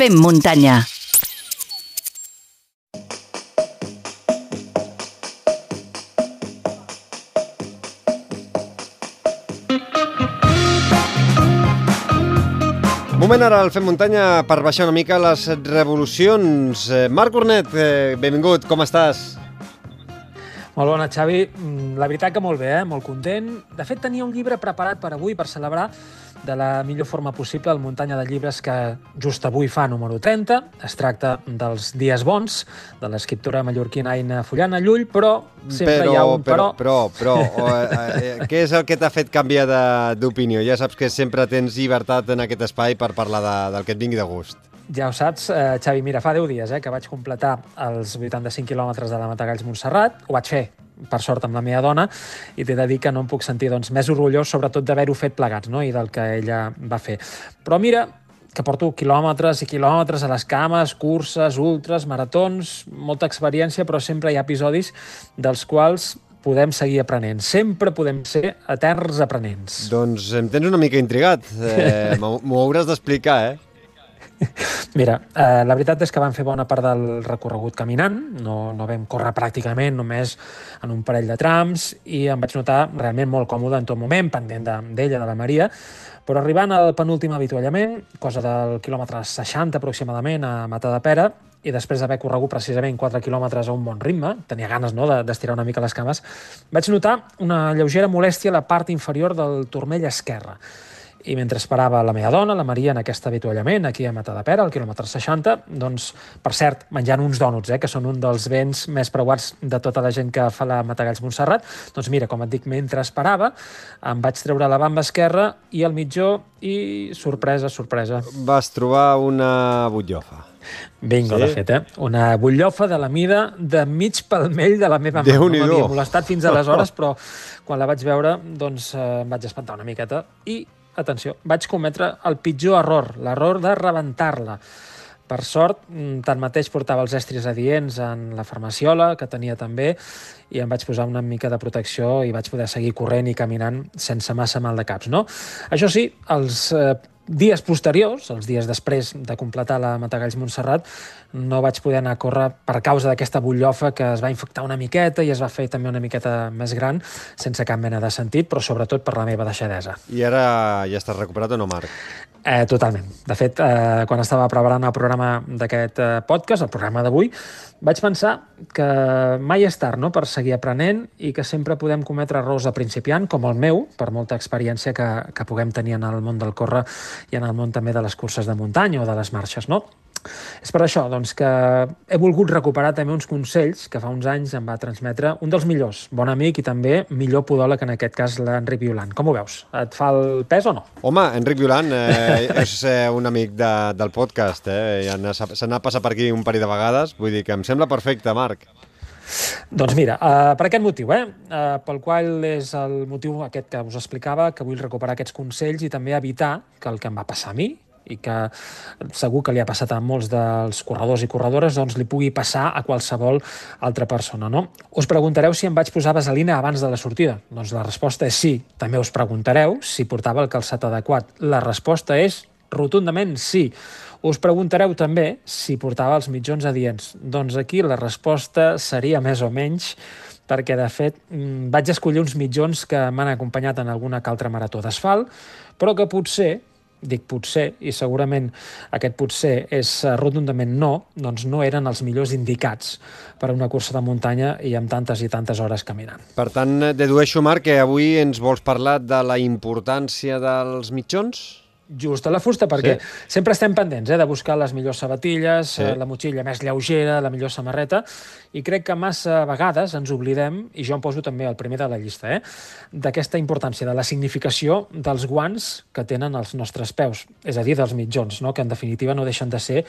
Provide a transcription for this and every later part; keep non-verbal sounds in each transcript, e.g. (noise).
Fem muntanya. Moment ara al Fem Muntanya per baixar una mica les revolucions. Eh, Marc Cornet, eh, benvingut, com estàs? Molt bona, Xavi. Mm, La veritat que molt bé, eh? molt content. De fet, tenia un llibre preparat per avui, per celebrar de la millor forma possible el muntanya de llibres que just avui fa número 30. Es tracta dels dies bons, de l'escriptora mallorquina Aina Fullana Llull, però sempre hi ha un però. Però, però, però o, eh, eh, què és el que t'ha fet canviar d'opinió? Ja saps que sempre tens llibertat en aquest espai per parlar de, del que et vingui de gust. Ja ho saps, eh, Xavi, mira, fa 10 dies eh, que vaig completar els 85 quilòmetres de la Matagalls-Montserrat. Ho vaig fer, per sort, amb la meva dona, i t'he de dir que no em puc sentir doncs, més orgullós, sobretot d'haver-ho fet plegats, no?, i del que ella va fer. Però mira, que porto quilòmetres i quilòmetres a les cames, curses, ultres, maratons, molta experiència, però sempre hi ha episodis dels quals podem seguir aprenent. Sempre podem ser eterns aprenents. Doncs em tens una mica intrigat. Eh, (laughs) M'ho hauràs d'explicar, eh? (laughs) Mira, eh, la veritat és que vam fer bona part del recorregut caminant, no, no vam córrer pràcticament, només en un parell de trams, i em vaig notar realment molt còmode en tot moment, pendent de- d'ella, de, la Maria, però arribant al penúltim avituallament, cosa del quilòmetre 60 aproximadament a Mata de Pera, i després d'haver corregut precisament 4 quilòmetres a un bon ritme, tenia ganes no, de- d'estirar una mica les cames, vaig notar una lleugera molèstia a la part inferior del turmell esquerre. I mentre esperava la meva dona, la Maria, en aquest avituallament, aquí a Matadepera, al quilòmetre 60, doncs, per cert, menjant uns dònuts, eh, que són un dels béns més preuats de tota la gent que fa la Matagalls Montserrat, doncs mira, com et dic, mentre esperava, em vaig treure la bamba esquerra i el mitjó i, sorpresa, sorpresa, Vas trobar una butllofa. Bingo, Sí? de fet, eh? Una butllofa de la mida de mig palmell de la meva mà. No m'havia molestat fins aleshores, però quan la vaig veure, doncs eh, em vaig espantar una miqueta. I, atenció, vaig cometre el pitjor error, l'error de rebentar-la. Per sort, mm, tanmateix portava els estris adients en la farmaciola, que tenia també, i em vaig posar una mica de protecció i vaig poder seguir corrent i caminant sense massa mal de caps, no? Això sí, els eh, dies posteriors, els dies després de completar la Matagalls Montserrat, no vaig poder anar a córrer per causa d'aquesta butllofa que es va infectar una miqueta i es va fer també una miqueta més gran, sense cap mena de sentit, però sobretot per la meva deixadesa. I ara ja estàs recuperat o no, Marc? Eh, totalment. De fet, eh, quan estava preparant el programa d'aquest eh, podcast, el programa d'avui, vaig pensar que mai és tard no?, per seguir aprenent i que sempre podem cometre errors de principiant, com el meu, per molta experiència que, que puguem tenir en el món del córrer i en el món també de les curses de muntanya o de les marxes, no? És per això doncs, que he volgut recuperar també uns consells que fa uns anys em va transmetre un dels millors, bon amic i també millor podòleg, en aquest cas l'Enric Violant. Com ho veus? Et fa el pes o no? Home, Enric Violant eh, (laughs) és eh, un amic de, del podcast, eh? Ja se n'ha passat per aquí un parell de vegades, vull dir que em sembla perfecte, Marc. Doncs mira, uh, per aquest motiu, eh? Uh, pel qual és el motiu aquest que us explicava, que vull recuperar aquests consells i també evitar que el que em va passar a mi i que segur que li ha passat a molts dels corredors i corredores, doncs li pugui passar a qualsevol altra persona, no? Us preguntareu si em vaig posar vaselina abans de la sortida. Doncs la resposta és sí. També us preguntareu si portava el calçat adequat. La resposta és rotundament sí. Us preguntareu també si portava els mitjons adients. Doncs aquí la resposta seria més o menys perquè, de fet, mm, vaig escollir uns mitjons que m'han acompanyat en alguna que altra marató d'asfalt, però que potser, dic potser, i segurament aquest potser és eh, rotundament no, doncs no eren els millors indicats per a una cursa de muntanya i amb tantes i tantes hores caminant. Per tant, dedueixo, Marc, que avui ens vols parlar de la importància dels mitjons? Just a la fusta, perquè sí. sempre estem pendents eh, de buscar les millors sabatilles, Sí. sí. la motxilla més lleugera, la millor samarreta, i crec que massa vegades ens oblidem, i jo em poso també al primer de la llista, eh, d'aquesta importància, de la significació dels guants que tenen els nostres peus, és a dir, dels mitjons, no? que en definitiva no deixen de ser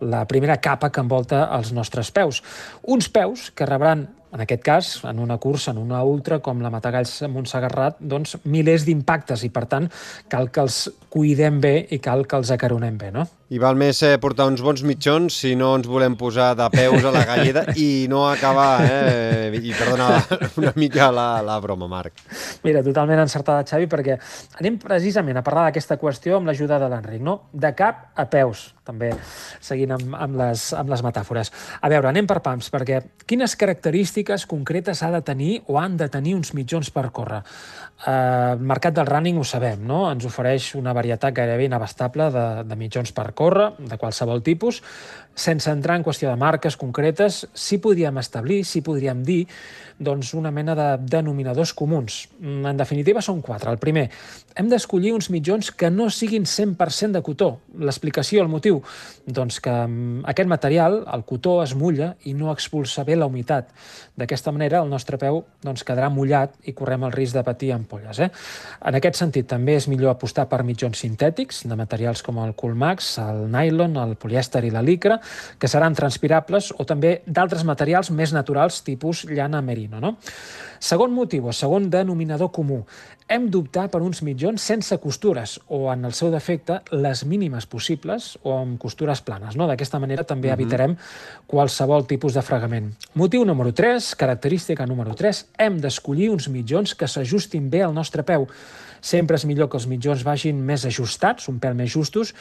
la primera capa que envolta els nostres peus. Uns peus que rebran en aquest cas, en una cursa, en una ultra, com la Matagalls Montsegarrat, doncs milers d'impactes i, per tant, cal que els cuidem bé i cal que els acaronem bé, no? I val més eh, portar uns bons mitjons si no ens volem posar de peus a la galleda (laughs) i no acabar, eh? I perdona (laughs) una mica la, la broma, Marc. Mira, totalment encertada, Xavi, perquè anem precisament a parlar d'aquesta qüestió amb l'ajuda de l'Enric, no? De cap a peus, també seguint amb, amb, les, amb les metàfores. A veure, anem per pams, perquè quines característiques concretes ha de tenir o han de tenir uns mitjons per córrer? Eh, el mercat del running ho sabem, no? Ens ofereix una varietat gairebé inabastable de, de mitjons per córrer, de qualsevol tipus. Sense entrar en qüestió de marques concretes, sí podríem establir, sí podríem dir doncs, una mena de denominadors comuns. Mm, en definitiva, són quatre. El primer, hem d'escollir uns mitjons que no siguin 100% de cotó. L'explicació, el motiu, doncs que mm, aquest material, el cotó, es mulla i no expulsa bé la humitat. D'aquesta manera, el nostre peu doncs, quedarà mullat i correm el risc de patir ampolles. Eh? En aquest sentit, també és millor apostar per mitjons sintètics, de materials com el Coolmax, el nylon, el polièster i la licra, que seran transpirables, o també d'altres materials més naturals, tipus llana merino. No? Segon motiu o segon denominador comú. Hem d'optar per uns mitjons sense costures o, en el seu defecte, les mínimes possibles o amb costures planes. No? D'aquesta manera també uh -huh. evitarem qualsevol tipus de fregament. Motiu número 3, característica número 3, hem d'escollir uns mitjons que s'ajustin bé al nostre peu. Sempre és millor que els mitjons vagin més ajustats, un pèl més justos,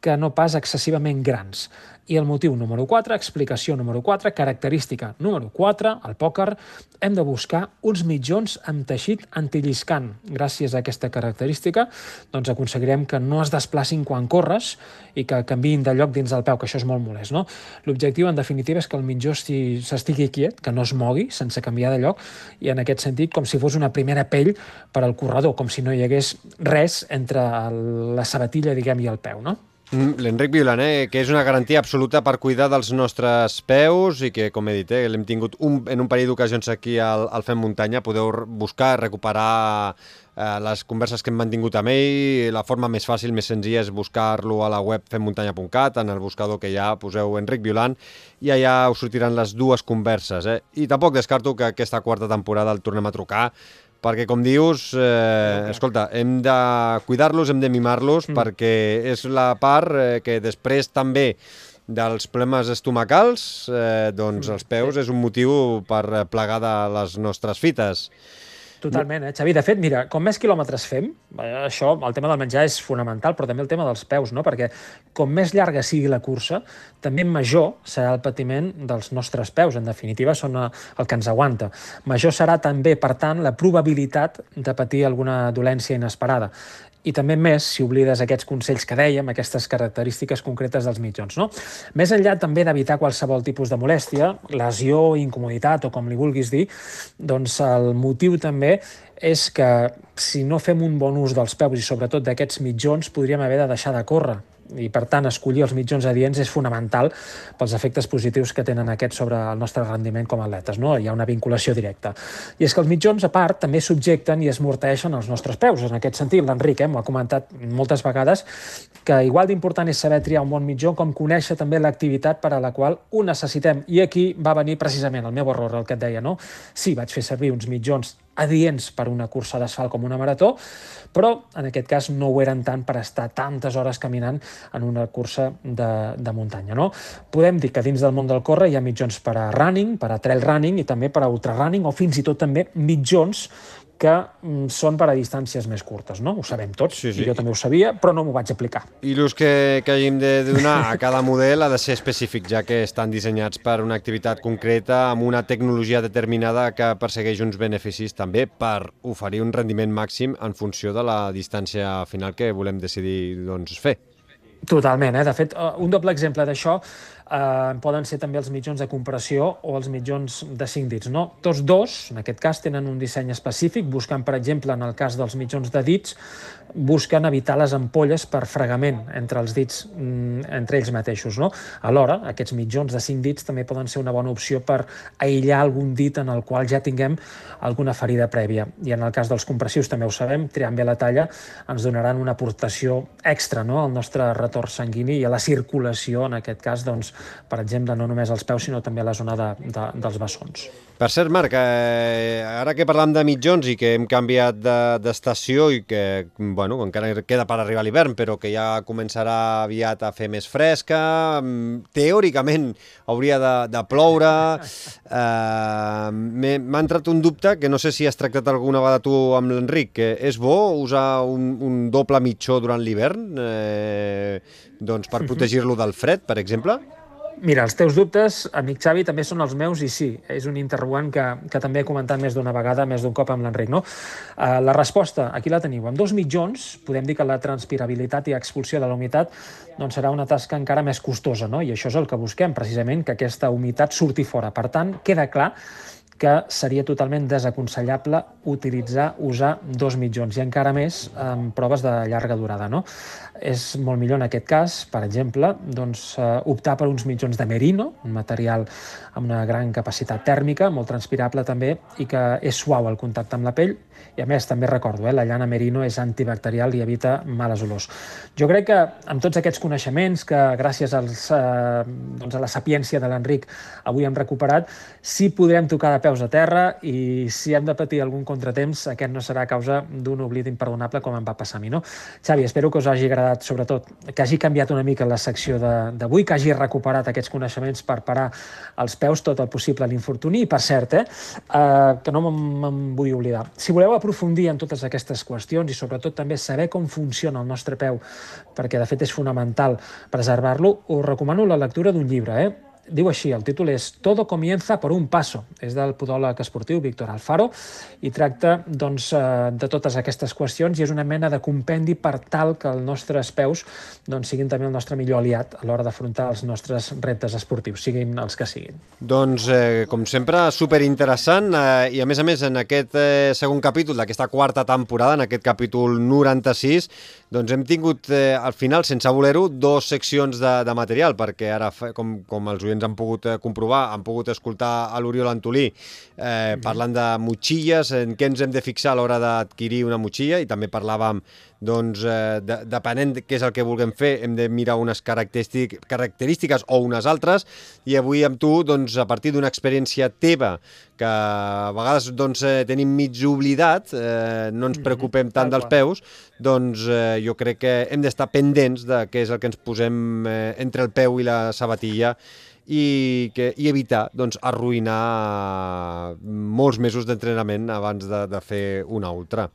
que no pas excessivament grans. I el motiu número 4, explicació número 4, característica número 4, al pòquer, hem de buscar uns mitjons amb teixit antilliscant. Gràcies a aquesta característica doncs aconseguirem que no es desplacin quan corres i que canviïn de lloc dins del peu, que això és molt molest. No? L'objectiu, en definitiva, és que el mitjó s'estigui quiet, que no es mogui sense canviar de lloc, i en aquest sentit, com si fos una primera pell per al corredor, com si no hi hagués res entre la sabatilla, diguem, i el peu. No? Mm, L'Enric Violant, eh, que és una garantia absoluta per cuidar dels nostres peus i que, com he dit, eh, l'hem tingut un, en un parell d'ocasions aquí al, al Fem Muntanya. Podeu buscar, recuperar eh, les converses que hem mantingut amb ell. La forma més fàcil, més senzilla, és buscar-lo a la web femmuntanya.cat, en el buscador que ha, poseu Enric Violant, i allà us sortiran les dues converses. Eh? I tampoc descarto que aquesta quarta temporada el tornem a trucar perquè, com dius, eh, escolta, hem de cuidar-los, hem de mimar-los, mm. perquè és la part eh, que després també dels problemes estomacals, eh, doncs mm. els peus és un motiu per plegar de les nostres fites. Totalment, eh, Xavi? De fet, mira, com més quilòmetres fem, eh, això, el tema del menjar és fonamental, però també el tema dels peus, no? Perquè com més llarga sigui la cursa, també major serà el patiment dels nostres peus. En definitiva, són eh, el que ens aguanta. Major serà també, per tant, la probabilitat de patir alguna dolència inesperada i també més si oblides aquests consells que dèiem, aquestes característiques concretes dels mitjons. No? Més enllà també d'evitar qualsevol tipus de molèstia, lesió, incomoditat o com li vulguis dir, doncs el motiu també és que si no fem un bon ús dels peus i sobretot d'aquests mitjons podríem haver de deixar de córrer i per tant escollir els mitjons adients és fonamental pels efectes positius que tenen aquests sobre el nostre rendiment com a atletes. No? Hi ha una vinculació directa. I és que els mitjons, a part, també subjecten i esmorteixen els nostres peus. En aquest sentit, l'Enric eh, m'ho ha comentat moltes vegades que igual d'important és saber triar un bon mitjó com conèixer també l'activitat per a la qual ho necessitem. I aquí va venir precisament el meu error, el que et deia, no? Sí, vaig fer servir uns mitjons adients per una cursa d'asfalt com una marató, però en aquest cas no ho eren tant per estar tantes hores caminant en una cursa de, de muntanya. No? Podem dir que dins del món del córrer hi ha mitjons per a running, per a trail running i també per a ultrarunning o fins i tot també mitjons que mm, són per a distàncies més curtes, no? Ho sabem tots, sí, sí. i jo també ho sabia, però no m'ho vaig aplicar. I l'ús que, que hàgim de donar a cada model ha de ser específic, ja que estan dissenyats per una activitat concreta amb una tecnologia determinada que persegueix uns beneficis també per oferir un rendiment màxim en funció de la distància final que volem decidir doncs, fer. Totalment, eh? De fet, eh, un doble exemple d'això eh, poden ser també els mitjons de compressió o els mitjons de 5 dits. No? Tots dos, en aquest cas, tenen un disseny específic, buscant, per exemple, en el cas dels mitjons de dits, busquen evitar les ampolles per fregament entre els dits, mm, entre ells mateixos. No? Alhora, aquests mitjons de 5 dits també poden ser una bona opció per aïllar algun dit en el qual ja tinguem alguna ferida prèvia. I en el cas dels compressius també ho sabem, triant bé la talla ens donaran una aportació extra no? al nostre retorn sanguini i a la circulació, en aquest cas, doncs, per exemple, no només als peus, sinó també a la zona de, de, dels bessons. Per cert, Marc, eh, ara que parlam de mitjons i que hem canviat d'estació de, i que, bueno, encara queda per arribar l'hivern, però que ja començarà aviat a fer més fresca, mm, teòricament hauria de, de ploure, (laughs) eh, m'ha entrat un dubte que no sé si has tractat alguna vegada tu amb l'Enric, que és bo usar un, un doble mitjó durant l'hivern eh, doncs per (laughs) protegir-lo del fred, per exemple? Mira, els teus dubtes, amic Xavi, també són els meus i sí, és un interrogant que, que també he comentat més d'una vegada, més d'un cop amb l'Enric. No? Uh, la resposta, aquí la teniu. Amb dos mitjons podem dir que la transpirabilitat i expulsió de la humitat doncs serà una tasca encara més costosa, no? i això és el que busquem, precisament, que aquesta humitat surti fora. Per tant, queda clar que seria totalment desaconsellable utilitzar, usar dos mitjons, i encara més en proves de llarga durada. No? És molt millor en aquest cas, per exemple, doncs, eh, optar per uns mitjons de merino, un material amb una gran capacitat tèrmica, molt transpirable també, i que és suau al contacte amb la pell, i a més també recordo, eh, la llana merino és antibacterial i evita males olors. Jo crec que amb tots aquests coneixements que gràcies als, eh, doncs a la sapiència de l'Enric avui hem recuperat, sí podrem tocar de peus a terra i si hem de patir algun contratemps, aquest no serà causa d'un oblit imperdonable com em va passar a mi. No? Xavi, espero que us hagi agradat, sobretot, que hagi canviat una mica la secció d'avui, que hagi recuperat aquests coneixements per parar als peus tot el possible a l'infortuni. I, per cert, eh, eh, que no me'n vull oblidar, si voleu aprofundir en totes aquestes qüestions i sobretot també saber com funciona el nostre peu, perquè de fet és fonamental preservar-lo, us recomano la lectura d'un llibre, eh? Diu així, el títol és Todo comienza por un paso, és del podòleg esportiu Víctor Alfaro i tracta doncs, eh, de totes aquestes qüestions i és una mena de compendi per tal que els nostres peus doncs, siguin també el nostre millor aliat a l'hora d'afrontar els nostres reptes esportius, siguin els que siguin. Doncs, eh, com sempre, superinteressant eh, i a més a més en aquest eh, segon capítol d'aquesta quarta temporada, en aquest capítol 96, doncs hem tingut eh, al final, sense voler-ho, dos seccions de, de material, perquè ara, com, com els oients han pogut eh, comprovar, han pogut escoltar a l'Oriol Antolí eh, parlant de motxilles, en què ens hem de fixar a l'hora d'adquirir una motxilla, i també parlàvem doncs, eh, de, depenent de què és el que vulguem fer, hem de mirar unes característic, característiques o unes altres, i avui amb tu, doncs, a partir d'una experiència teva, que a vegades doncs, eh, tenim mig oblidat, eh, no ens preocupem tant dels peus, doncs eh, jo crec que hem d'estar pendents de què és el que ens posem eh, entre el peu i la sabatilla i, que, i evitar doncs, arruïnar molts mesos d'entrenament abans de, de fer una ultra.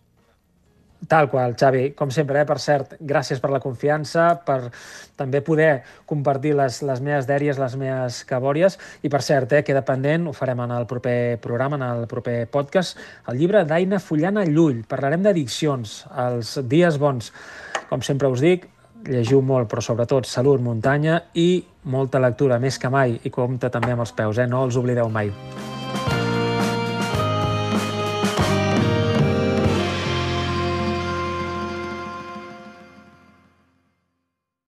Tal qual, Xavi. Com sempre, eh? per cert, gràcies per la confiança, per també poder compartir les, les meves dèries, les meves cabòries. I per cert, eh, queda pendent, ho farem en el proper programa, en el proper podcast, el llibre d'Aina Fullana Llull. Parlarem d'addiccions, els dies bons. Com sempre us dic, llegiu molt, però sobretot salut, muntanya i molta lectura, més que mai, i compta també amb els peus, eh? no els oblideu mai.